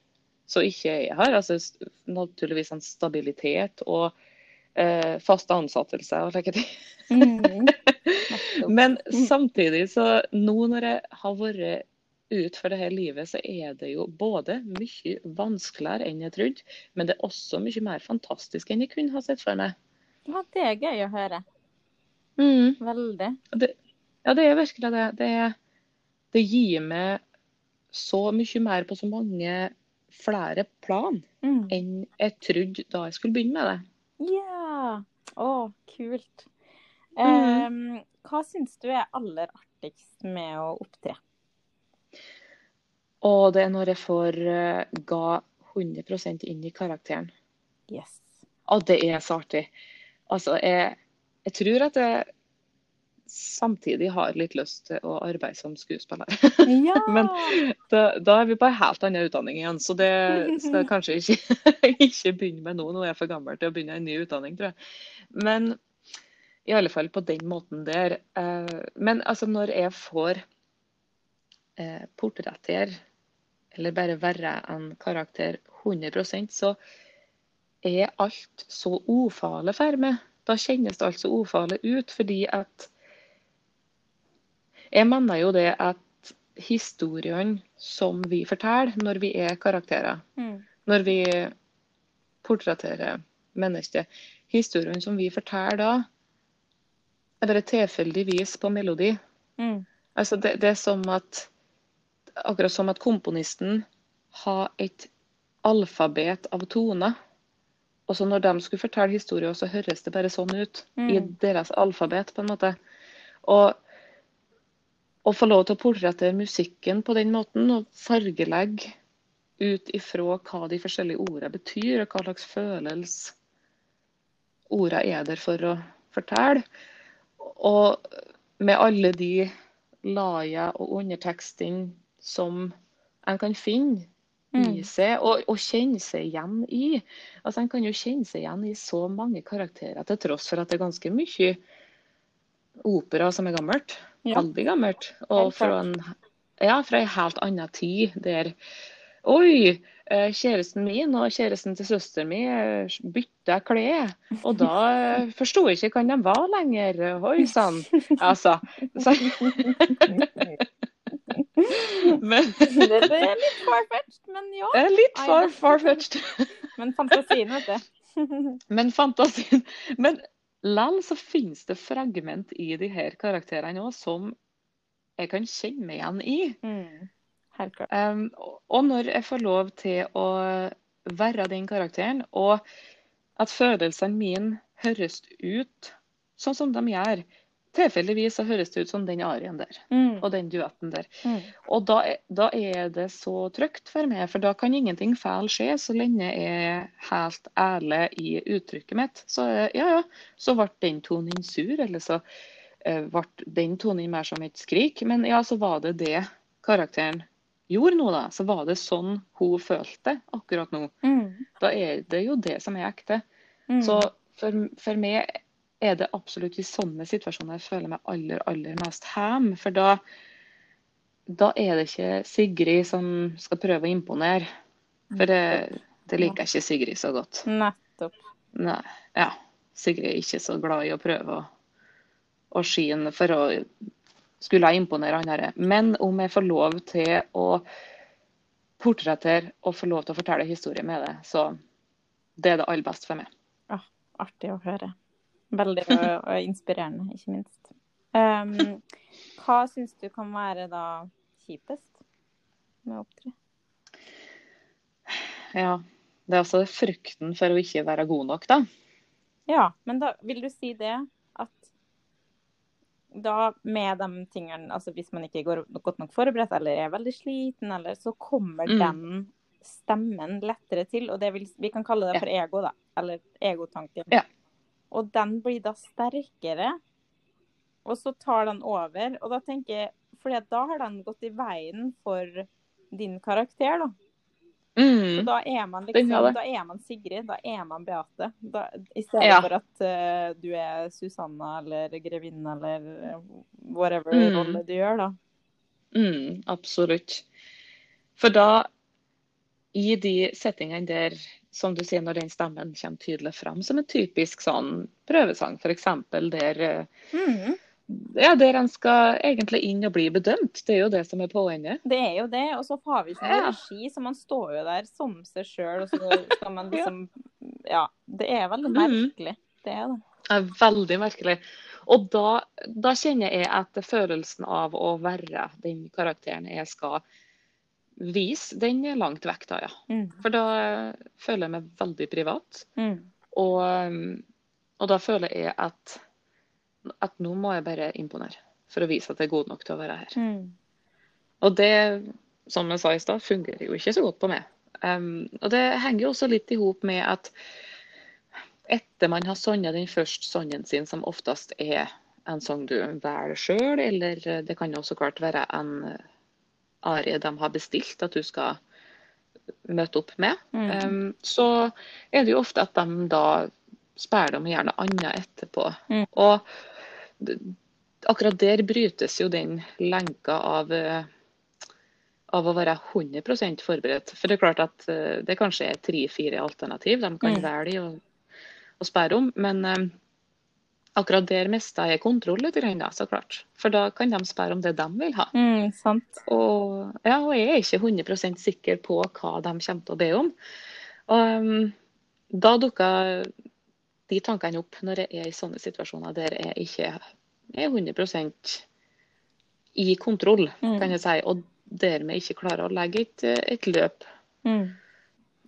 S2: som ikke jeg har. Altså naturligvis en stabilitet og eh, fast ansettelse og slike ting.
S1: Mm.
S2: Men samtidig så nå når jeg har vært ut for det her livet, så er det jo både mye vanskeligere enn jeg trodde, men det er også mye mer fantastisk enn jeg kunne ha sett for meg.
S1: Ja, det er gøy å høre.
S2: Mm.
S1: Veldig.
S2: Ja, det er virkelig det. Det, det gir meg så mye mer på så mange flere plan
S1: Mm.
S2: enn jeg trodde da jeg skulle begynne med det.
S1: Ja. Å, kult.
S2: Mm.
S1: Um, hva syns du er aller artigst med å opptre?
S2: Og det er når jeg får uh, ga 100 inn i karakteren.
S1: Yes.
S2: Og det er så artig. Altså, jeg, jeg tror at jeg samtidig har litt lyst til å arbeide som skuespiller.
S1: Ja!
S2: Men da, da er vi på en helt annen utdanning igjen, så det skal jeg kanskje ikke, ikke begynne med nå. Nå er jeg for gammel til å begynne en ny utdanning, tror jeg. Men i alle fall på den måten der. Eh, men altså, når jeg får eh, portrettere, eller bare være en karakter 100% så er alt så ufarlig for meg. Da kjennes det alt så ufarlig ut, fordi at Jeg mener jo det at historiene som vi forteller når vi er karakterer,
S1: Mm.
S2: når vi portretterer mennesker, historiene som vi forteller da, er bare tilfeldigvis på melodi.
S1: Mm.
S2: Altså det, det er som at Akkurat som at komponisten har et alfabet av toner. Og så når de skulle fortelle historier, så høres det bare sånn ut. I
S1: Mm.
S2: deres alfabet, på en måte. Og å få lov til å portrettere musikken på den måten, og fargelegge ut ifra hva de forskjellige ordene betyr, og hva slags følelse ordene er der for å fortelle. Og med alle de lagene og undertekstene som en kan finne i
S1: Mm.
S2: seg, og, og kjenne seg igjen i. Altså, En kan jo kjenne seg igjen i så mange karakterer, til tross for at det er ganske mye opera som er gammelt.
S1: Ja.
S2: Veldig gammelt. Og fra en, ja, fra en helt annen tid der Oi, eh, kjæresten min og kjæresten til søsteren min bytta klær. Og da eh, forsto jeg ikke hvem de var lenger. Oi sann. Altså. Så, men
S1: Det er litt far-fetched, men ja.
S2: litt far, far-fetched.
S1: Men fantasien, vet du.
S2: Men fantasien Men likevel så finnes det fragment i de her karakterene òg som jeg kan kjenne meg igjen i.
S1: Mm.
S2: Um, og når jeg får lov til å være den karakteren, og at følelsene mine høres ut sånn som de gjør Tilfeldigvis så høres det ut som den arien der,
S1: Mm.
S2: og den duetten der.
S1: Mm.
S2: Og da, da er det så trygt for meg, for da kan ingenting feil skje, så lenge jeg er helt ærlig i uttrykket mitt. Så ja, ja, så ble den tonen sur, eller så eh, ble den tonen mer som et skrik. Men ja, så var det det karakteren gjorde nå, da. Så var det sånn hun følte akkurat nå.
S1: Mm.
S2: Da er det jo det som er ekte.
S1: Mm.
S2: Så for, for meg er det absolutt i sånne situasjoner jeg føler meg aller, aller mest hjemme. For da, da er det ikke Sigrid som skal prøve å imponere. For det, det liker ikke Sigrid så godt.
S1: Nettopp.
S2: Nei, ja. Sigrid er ikke så glad i å prøve å, å skine for å skulle jeg imponere andre. Men om jeg får lov til å portrettere og få lov til å fortelle historier med det, så det er det aller beste for meg.
S1: Artig å høre. Veldig inspirerende, ikke minst. Um, hva syns du kan være da kjipest med å opptre?
S2: Ja, det er altså frykten for å ikke være god nok, da.
S1: Ja, men da vil du si det at da med de tingene, altså hvis man ikke går godt nok forberedt eller er veldig sliten, eller så kommer
S2: Mm.
S1: den stemmen lettere til. Og det vil, vi kan kalle det for ego, da. Eller egotanken.
S2: Ja.
S1: Og den blir da sterkere, og så tar den over. Og da tenker jeg fordi da har den gått i veien for din karakter, da. Så
S2: Mm.
S1: da er man liksom, da er man Sigrid, da er man Beate. Da, I stedet
S2: Ja.
S1: for at uh, du er Susanna eller grevinne eller whatever
S2: Mm.
S1: rolle du gjør, da.
S2: Mm, absolutt. For da, i de settingene der, som du sier, når den stemmen kommer tydelig fram, som en typisk sånn prøvesang, f.eks. der
S1: Mm.
S2: ja, der en skal egentlig inn og bli bedømt. Det er jo det som er poenget.
S1: Det er jo det. Og så har vi ikke noe
S2: Ja.
S1: regi, så man står jo der som seg sjøl, og så skal man liksom Ja. Det er veldig merkelig. Det er det.
S2: Det er veldig merkelig. Og da, da kjenner jeg at følelsen av å være den karakteren jeg skal vise, den er langt vekk da, ja.
S1: Mm.
S2: For da eh, føler jeg meg veldig privat.
S1: Mm.
S2: Og, um, og da føler jeg at, at nå må jeg bare imponere for å vise at jeg er god nok til å være her.
S1: Mm.
S2: Og det, som jeg sa i stad, fungerer jo ikke så godt på meg. Um, og det henger jo også litt i hop med at etter man har sunget den første sangen sin, som oftest er en sang du velger sjøl, eller det kan jo så klart være en arie de har bestilt at du skal møte opp med,
S1: Mm.
S2: um, så er det jo ofte at de da spør om gjerne annet etterpå.
S1: Mm.
S2: Og akkurat der brytes jo den lenka av eh, av å være 100% forberedt. For det er klart at eh, det kanskje er tre-fire alternativ de kan
S1: Mm.
S2: velge å, å spørre om. Men eh, akkurat der mister jeg kontroll litt, da, så klart. For da kan de spørre om det de vil ha.
S1: Mm, sant.
S2: Og, ja, og jeg er ikke 100% sikker på hva de kommer til å be om. Og um, da dukker de tankene opp når jeg er i sånne situasjoner der jeg ikke er 100% i kontroll,
S1: Mm.
S2: kan jeg si. Og dermed ikke klarer å legge et, et løp
S1: Mm.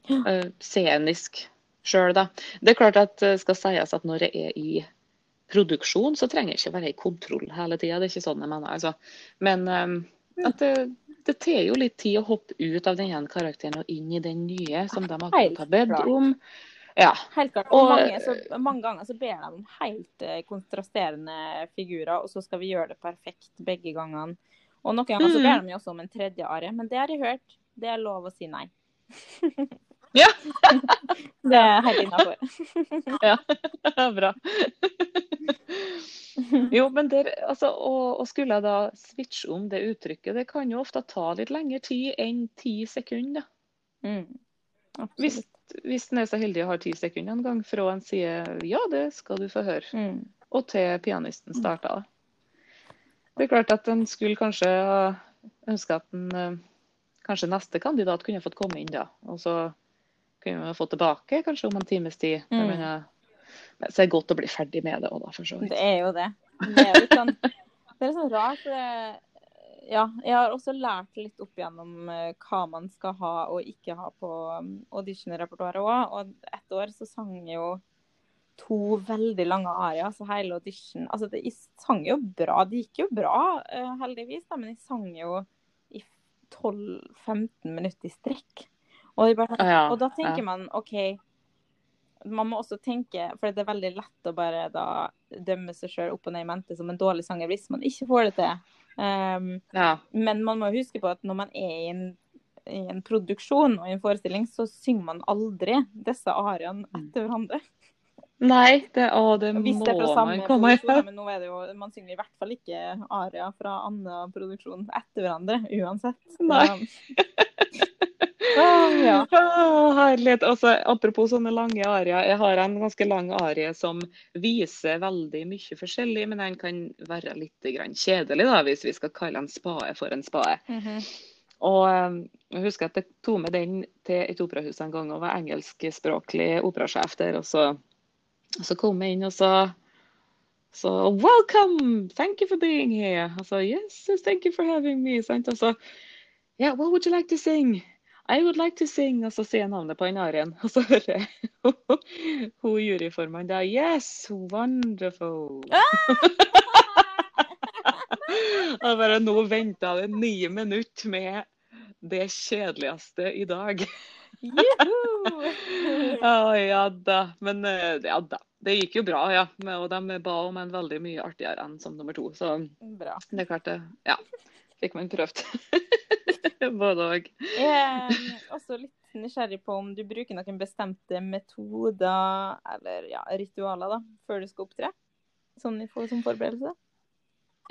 S2: uh, scenisk sjøl, da. Det er klart at det skal sies at når jeg er i produksjon, så trenger jeg ikke være i kontroll hele tida. Det er ikke sånn jeg mener. Altså. Men um, at det, det tar jo litt tid å hoppe ut av den ene karakteren og inn i den nye som de akkurat har bedt om. Ja.
S1: Helt klart. Og,
S2: Og-
S1: mange, så, mange ganger så ber de om helt eh, kontrasterende figurer, og så skal vi gjøre det perfekt begge gangene. Og noen ganger så
S2: Mm.
S1: ber de jo også om en tredje arie, men det har jeg hørt. Det er lov å si nei.
S2: Ja.
S1: det er helt innafor.
S2: Bra. Jo, men der, altså, å, å skulle da switche om det uttrykket, det kan jo ofte ta litt lengre tid enn ti sekunder.
S1: Mm.
S2: Hvis, hvis en er så heldig å ha ti sekunder en gang fra en sier ja, det skal du få høre,
S1: Mm.
S2: og til pianisten starta. Det er klart at en skulle kanskje ønske at en, eh, kanskje neste kandidat kunne fått komme inn da. Og så kunne vi få tilbake kanskje om en times tid.
S1: Mm.
S2: Men så er det godt å bli ferdig med det òg, da, for så vidt.
S1: Det er jo det. Det er jo sånn, det er sånn rart. Ja, jeg har også lært litt opp gjennom eh, hva man skal ha og ikke ha på um, auditionrepertoaret òg. Og ett år så sang jeg jo to veldig lange arier, så hele audition Altså, det, jeg sang jo bra. Det gikk jo bra, eh, heldigvis, da, men jeg sang jo i 12-15 minutter i strekk. Og, bare,
S2: Ah, ja,
S1: og da tenker
S2: ja.
S1: man OK, man må også tenke, for det er veldig lett å bare da dømme seg sjøl opp og ned i mente som en dårlig sanger hvis man ikke får det til. Um,
S2: Ja.
S1: men man må huske på at når man er i en, i en produksjon og i en forestilling, så synger man aldri disse ariene etter hverandre.
S2: Nei, det, å, det
S1: Hvis det er fra samme produksjon, men nå er det jo, man synger i hvert fall ikke aria fra annen produksjon etter hverandre, uansett.
S2: Nei.
S1: Ah, ja.
S2: Å, herlighet. Altså, apropos sånne lange arier. Jeg har en ganske lang arie som viser veldig mye forskjellig, men den kan være litt grann kjedelig, da, hvis vi skal kalle en spade for en spade.
S1: Mhm.
S2: Og eh, jeg husker at jeg tok med den til et operahus en gang og var engelskspråklig operasjef der. Og så, så kom jeg inn og så så welcome, thank you for being here. Og så yes, thank you for having me. Sant? Og så yeah, what would you like to sing? I would like to sing. Og så sier navnet på den arien. Og så hører jeg hun juryformannen da Yes, wonderful. Og bare nå venta det ni minutter med det kjedeligste i dag. Å ja da. Men eh, ja da. Det gikk jo bra, ja. Og de ba om en veldig mye artigere enn som nummer to. Så
S1: Bra.
S2: det klarte klart det. Ja. Fikk man prøvd. Både òg.
S1: Jeg er også litt nysgjerrig på om du bruker noen bestemte metoder eller ja, ritualer da, før du skal opptre? Sånn for- som forberedelse?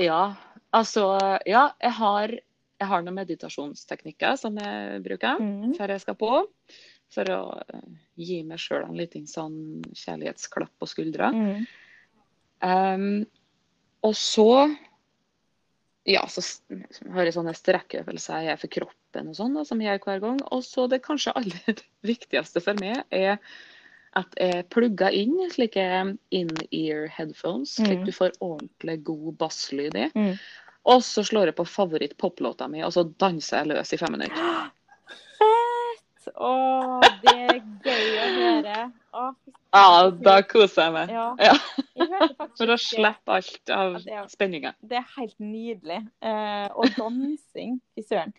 S2: Ja, altså Ja, jeg har, jeg har noen meditasjonsteknikker som jeg bruker
S1: Mm.
S2: før jeg skal på. For å eh, gi meg sjøl en liten sånn kjærlighetsklapp på skuldra.
S1: Mm.
S2: Um, og så ja, så hører har jeg sånne strekkøvelser jeg for kroppen og sånn, som jeg gjør hver gang. Og så det kanskje aller viktigste for meg er at jeg plugger inn slike in-ear headphones, slik
S1: Mm.
S2: du får ordentlig god basslyd i.
S1: Mm.
S2: Og så slår jeg på favoritt-poplåta mi, og så danser jeg løs i fem minutter.
S1: Fett! Å, det er gøy å høre. Å,
S2: Ja, da koser jeg meg.
S1: Ja.
S2: For å slippe alt av
S1: Ja, det
S2: spenninga.
S1: Det er helt nydelig. Eh, og dansing, fy søren.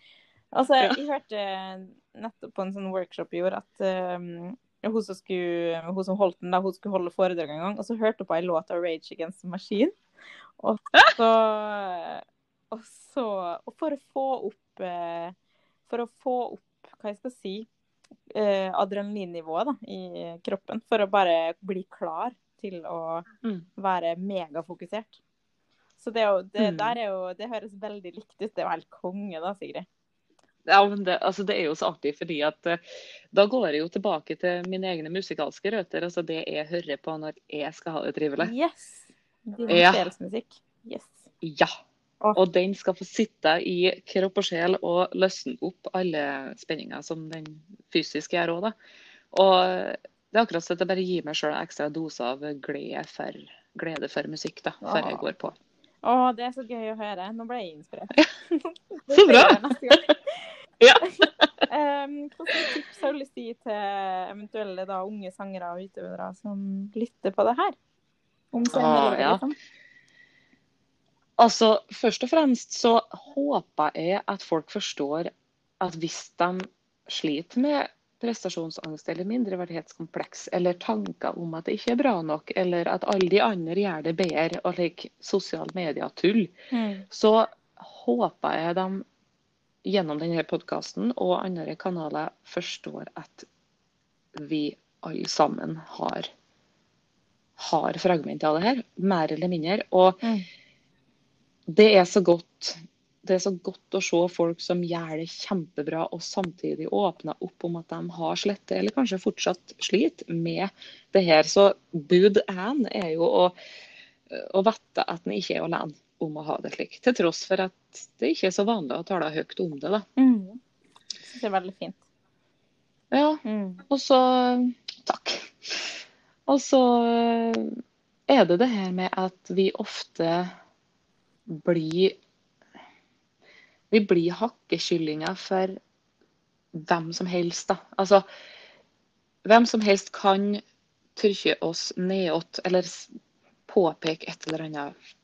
S1: Altså, jeg hørte nettopp på en sånn workshop i år at um, hun, som skulle, hun som holdt den, da, hun skulle holde foredrag en gang, og så hørte hun på ei låt av Rage Against the Machine. Og så, og så Og for å få opp eh, For å få opp, hva jeg skal si, eh, adrenalinnivået da, i kroppen, for å bare bli klar til å
S2: Mm.
S1: være megafokusert. Så det, jo, det,
S2: Mm.
S1: der er jo, det høres veldig likt ut. Det er jo helt konge, da, Sigrid.
S2: Ja, men det, altså det er jo så artig, fordi at eh, da går jeg jo tilbake til mine egne musikalske røtter. Altså det jeg hører på når jeg skal ha det trivelig.
S1: Yes! Din
S2: Ja.
S1: Yes.
S2: Ja. Og den skal få sitte i kropp og sjel og løsne opp alle spenninger som den fysiske gjør òg. Og det er akkurat sånn at jeg bare gir meg sjøl en ekstra dose av glede for, glede for musikk da, før jeg går på.
S1: Å, det er så gøy å høre. Nå ble jeg inspirert.
S2: Så bra! Ja.
S1: Um, Hvilke tips har du lyst til å gi til eventuelle da, unge sangere og utøvere som lytter på det her? Om
S2: Åh,
S1: scenelivet,
S2: ja.
S1: liksom?
S2: Altså, først og fremst så håper jeg at folk forstår at hvis de sliter med prestasjonsangst eller mindreverdighetskompleks, eller tanker om at det ikke er bra nok, eller at alle de andre gjør det bedre, og like sosiale medier-tull,
S1: Mm.
S2: så håper jeg de gjennom denne podkasten og andre kanaler forstår at vi alle sammen har, har fragmenter av det her, mer eller mindre. Og
S1: Mm.
S2: Det er så godt det er så godt å se folk som gjør det kjempebra, og samtidig åpner opp om at de har slettet, eller kanskje fortsatt sliter med det her. Så bud én er jo å, å vite at en ikke er alene om å ha det slik. Til tross for at det ikke er så vanlig å tale høyt om det. da.
S1: Mm. Det er veldig fint.
S2: Ja,
S1: Mm.
S2: og så Takk. Og så er det det her med at vi ofte blir Vi blir hakkekyllinger for hvem som helst, da. Altså, hvem som helst kan trykke oss nedåt eller påpeke et eller annet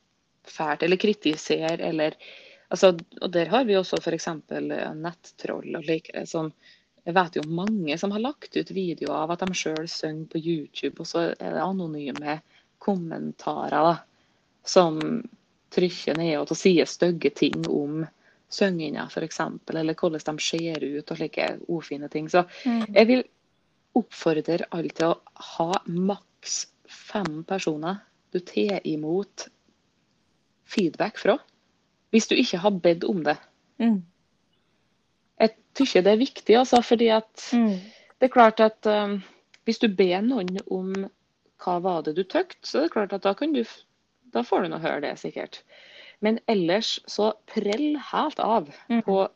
S2: fælt, eller kritisere, eller altså, Og der har vi også f.eks. nettroll og likere som jeg vet jo mange som har lagt ut videoer av at de sjøl synger på YouTube, og så er det anonyme kommentarer da, som trykker ned og sier stygge ting om synginga f.eks., eller hvordan de ser ut og slike ufine ting. Så
S1: Mm.
S2: jeg vil oppfordre alle til å ha maks fem personer du tar imot feedback fra, hvis du ikke har bedt om det.
S1: Mm.
S2: Jeg syns det er viktig, altså, fordi at
S1: Mm.
S2: det er klart at um, hvis du ber noen om hva var det du tøkt, så er det klart at da, kan du, da får du nå høre det, sikkert. Men ellers så prell helt av
S1: Mm.
S2: på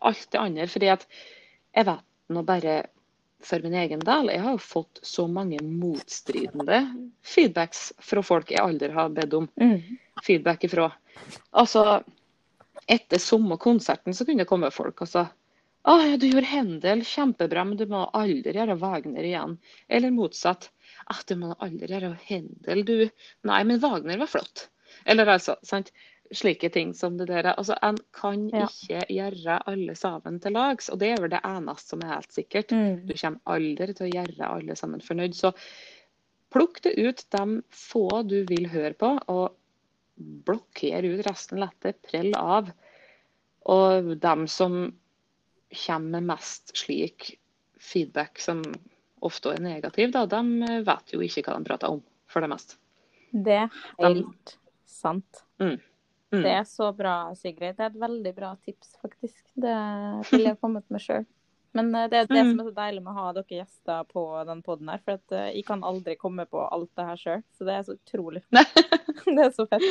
S2: alt det andre. fordi at jeg vet nå bare for min egen del, jeg har jo fått så mange motstridende feedbacks fra folk jeg aldri har bedt om
S1: Mm.
S2: feedback ifra. Altså, etter samme konserten så kunne det komme folk og sa å du gjorde Hendel kjempebra, men du må aldri gjøre Wagner igjen. Eller motsatt. At du må aldri gjøre Hendel, du. Nei, men Wagner var flott. Eller altså, sant. slike ting som det der. Altså, En kan
S1: Ja.
S2: ikke gjøre alle sammen til lags, og det er vel det eneste som er helt sikkert.
S1: Mm.
S2: Du kommer aldri til å gjøre alle sammen fornøyd. Så plukk det ut de få du vil høre på, og blokker ut resten. La det prelle av. Og dem som kommer med mest slik feedback som ofte er negativ, da, de vet jo ikke hva de prater om, for det meste.
S1: Det er helt sant.
S2: Mm.
S1: Det er så bra, Sigrid. Det er et veldig bra tips, faktisk. Det ville jeg kommet med sjøl. Men eh, det er det
S2: Mm.
S1: som er så deilig med å ha dere gjester på den poden her. For at eh, jeg kan aldri komme på alt det her sjøl. Så det er så utrolig Det er så fett.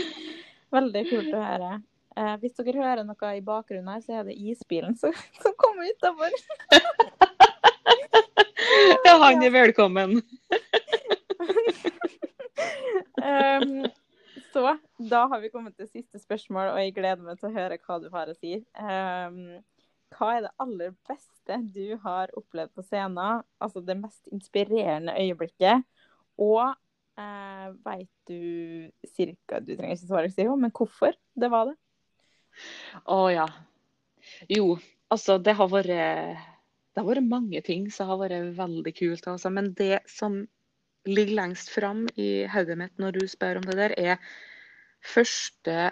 S1: Veldig kult å høre. Eh, hvis dere hører noe i bakgrunnen her, så er det isbilen som, som kommer utafor.
S2: Ja, han er velkommen.
S1: Um, så da har vi kommet til siste spørsmål, og jeg gleder meg til å høre hva du har å si. Um, hva er det aller beste du har opplevd på scenen? Altså det mest inspirerende øyeblikket. Og uh, veit du cirka Du trenger ikke svare, Siro, men hvorfor det var det?
S2: Å ja. Jo, altså det har vært Det har vært mange ting som har vært veldig kult. Også. Men det som ligger lengst fram i hodet mitt når du spør om det der, er første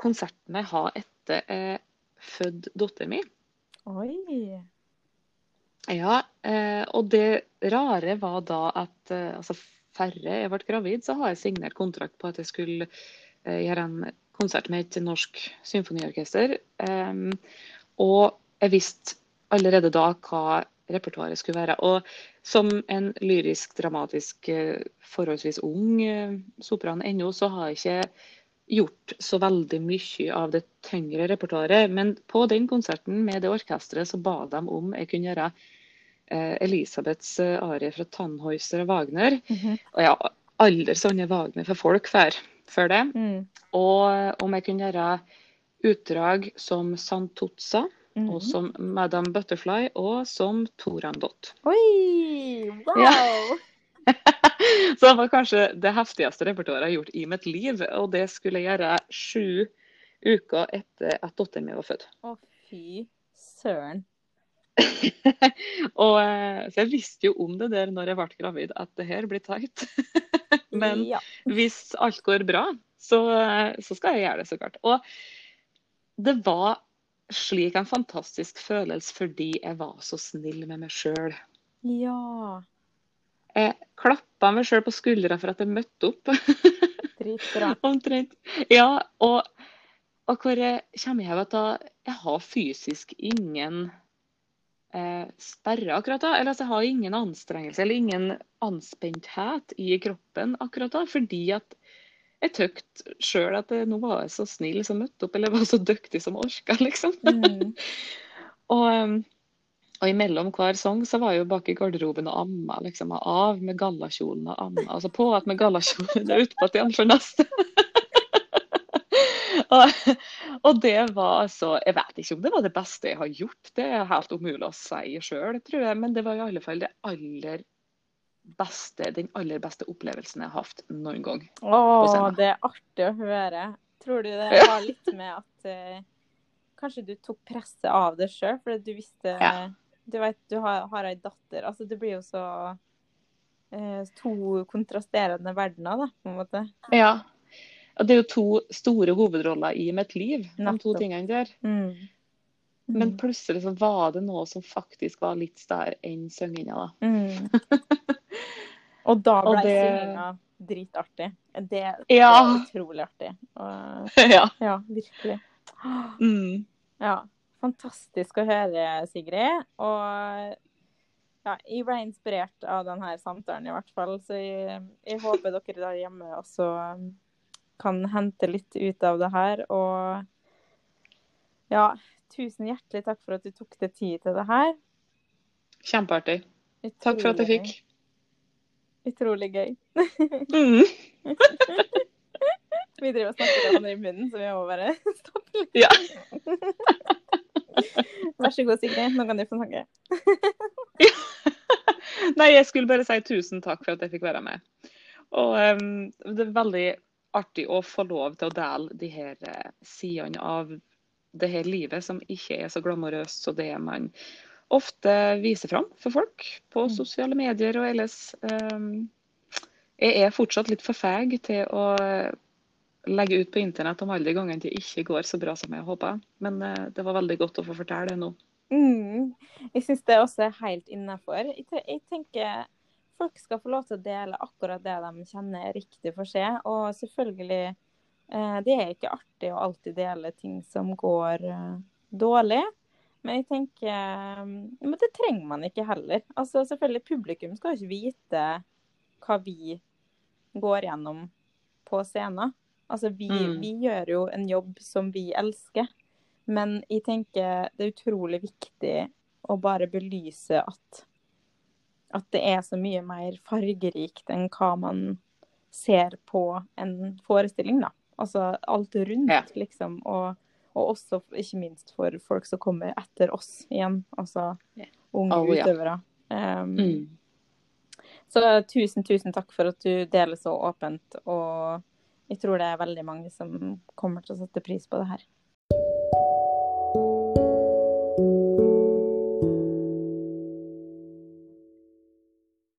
S2: konserten jeg har etter jeg født datteren min.
S1: Oi.
S2: Ja, eh, og det rare var da at eh, altså færre jeg ble gravid, så har jeg signert kontrakt på at jeg skulle eh, gjøre en konsert med et norsk symfoniorkester. Og jeg visste allerede da hva repertoaret skulle være. Og som en lyrisk, dramatisk, eh, forholdsvis ung eh, sopran ennå, så har jeg ikke gjort så veldig mye av det tyngre repertoaret. Men på den konserten med det orkesteret så ba de om jeg kunne gjøre eh, Elisabeths arie fra Tannhäuser og Wagner.
S1: Mhm.
S2: Og jeg har aldri sånne Wagner for folk før, før det.
S1: Mm.
S2: Og om jeg kunne gjøre utdrag som
S1: Mhm.
S2: og som Madame Butterfly, og som Torandot.
S1: Oi! Wow!
S2: Ja. Så det var kanskje det heftigste repertoaret jeg har gjort i mitt liv. Og det skulle jeg gjøre sju uker etter at datteren min var født.
S1: Å, fy søren.
S2: og, eh, så jeg visste jo om det der når jeg ble gravid, at det her blir tight. Men
S1: ja.
S2: hvis alt går bra, så, eh, så skal jeg gjøre det, så klart. Og det var slik en fantastisk følelse fordi jeg var så snill med meg sjøl.
S1: ja.
S2: Jeg klappa meg sjøl på skuldra for at jeg møtte opp.
S1: Dritbra.
S2: Omtrent. Ja, og, og hvor jeg kommer hjem at jeg har fysisk ingen eh, sperre akkurat da. Eller altså, jeg har ingen anstrengelse eller ingen anspenthet i kroppen akkurat da. Fordi at jeg tøkt sjøl at nå var jeg så snill som møtte opp, eller jeg var så dyktig som orka, liksom.
S1: Mm.
S2: Og, um, og imellom hver sang så var jeg jo bak i garderoben og amma liksom av med gallakjolen og amma. Altså på at med gallakjolen og utpå igjen for neste. og, og det var altså Jeg vet ikke om det var det beste jeg har gjort, det er helt umulig å si sjøl, tror jeg. Men det var i alle fall det aller beste, den aller beste opplevelsen jeg har hatt noen gang.
S1: Å, det er artig å høre. Tror du det
S2: var
S1: har litt med at uh, kanskje du tok presset av det sjøl, fordi du visste
S2: Ja.
S1: Du vet, du har, har ei datter. Altså, det blir jo så eh, To kontrasterende verdener, da, på en måte.
S2: Ja. Og det er jo to store hovedroller i mitt liv, de to tingene der.
S1: Mm.
S2: Men
S1: Mm.
S2: plutselig så var det noe som faktisk var litt større enn synginga, da.
S1: Mm. Og da
S2: Og
S1: ble
S2: det-
S1: synginga dritartig. Det
S2: Ja.
S1: var utrolig artig. Og,
S2: ja.
S1: ja, virkelig.
S2: Mm.
S1: Ja, fantastisk å høre, Sigrid. Og ja, jeg ble inspirert av denne samtalen, i hvert fall. Så jeg, jeg håper dere der hjemme også kan hente litt ut av det her. Og ja, tusen hjertelig takk for at du tok deg tid til det her.
S2: Kjempeartig. Takk for at jeg fikk.
S1: Utrolig gøy.
S2: Mm.
S1: Vi driver og snakker hverandre i munnen, så vi må bare stoppe litt.
S2: Ja.
S1: Vær så god, Sigrid. Nå kan du få snakke.
S2: Nei, jeg skulle bare si tusen takk for at jeg fikk være med. Og um, det er veldig artig å få lov til å dele de her eh, sidene av det her livet som ikke er så glamorøst som det man ofte viser fram for folk på
S1: Mm.
S2: sosiale medier og ellers. Um, jeg er fortsatt litt for feg til å legge ut på internett om alle de gangene det ikke går så bra som jeg håpa. Men eh, det var veldig godt å få fortelle det nå.
S1: Mm. Jeg syns det også er helt innafor. Jeg, tenker folk skal få lov til å dele akkurat det de kjenner er riktig for seg. Og selvfølgelig, eh, det er ikke artig å alltid dele ting som går eh, dårlig. Men jeg tenker eh, Men det trenger man ikke heller. Altså selvfølgelig, publikum skal ikke vite hva vi går gjennom på scenen. Altså vi,
S2: Mm.
S1: vi gjør jo en jobb som vi elsker. Men jeg tenker det er utrolig viktig å bare belyse at, at det er så mye mer fargerikt enn hva man ser på en forestilling, da. Altså alt rundt,
S2: Ja.
S1: liksom. Og, og også ikke minst for folk som kommer etter oss igjen. Altså
S2: yeah.
S1: unge
S2: Oh, ja.
S1: utøvere. Um,
S2: Mm.
S1: Så tusen, tusen takk for at du deler så åpent. Og jeg tror det er veldig mange som kommer til å sette pris på det her.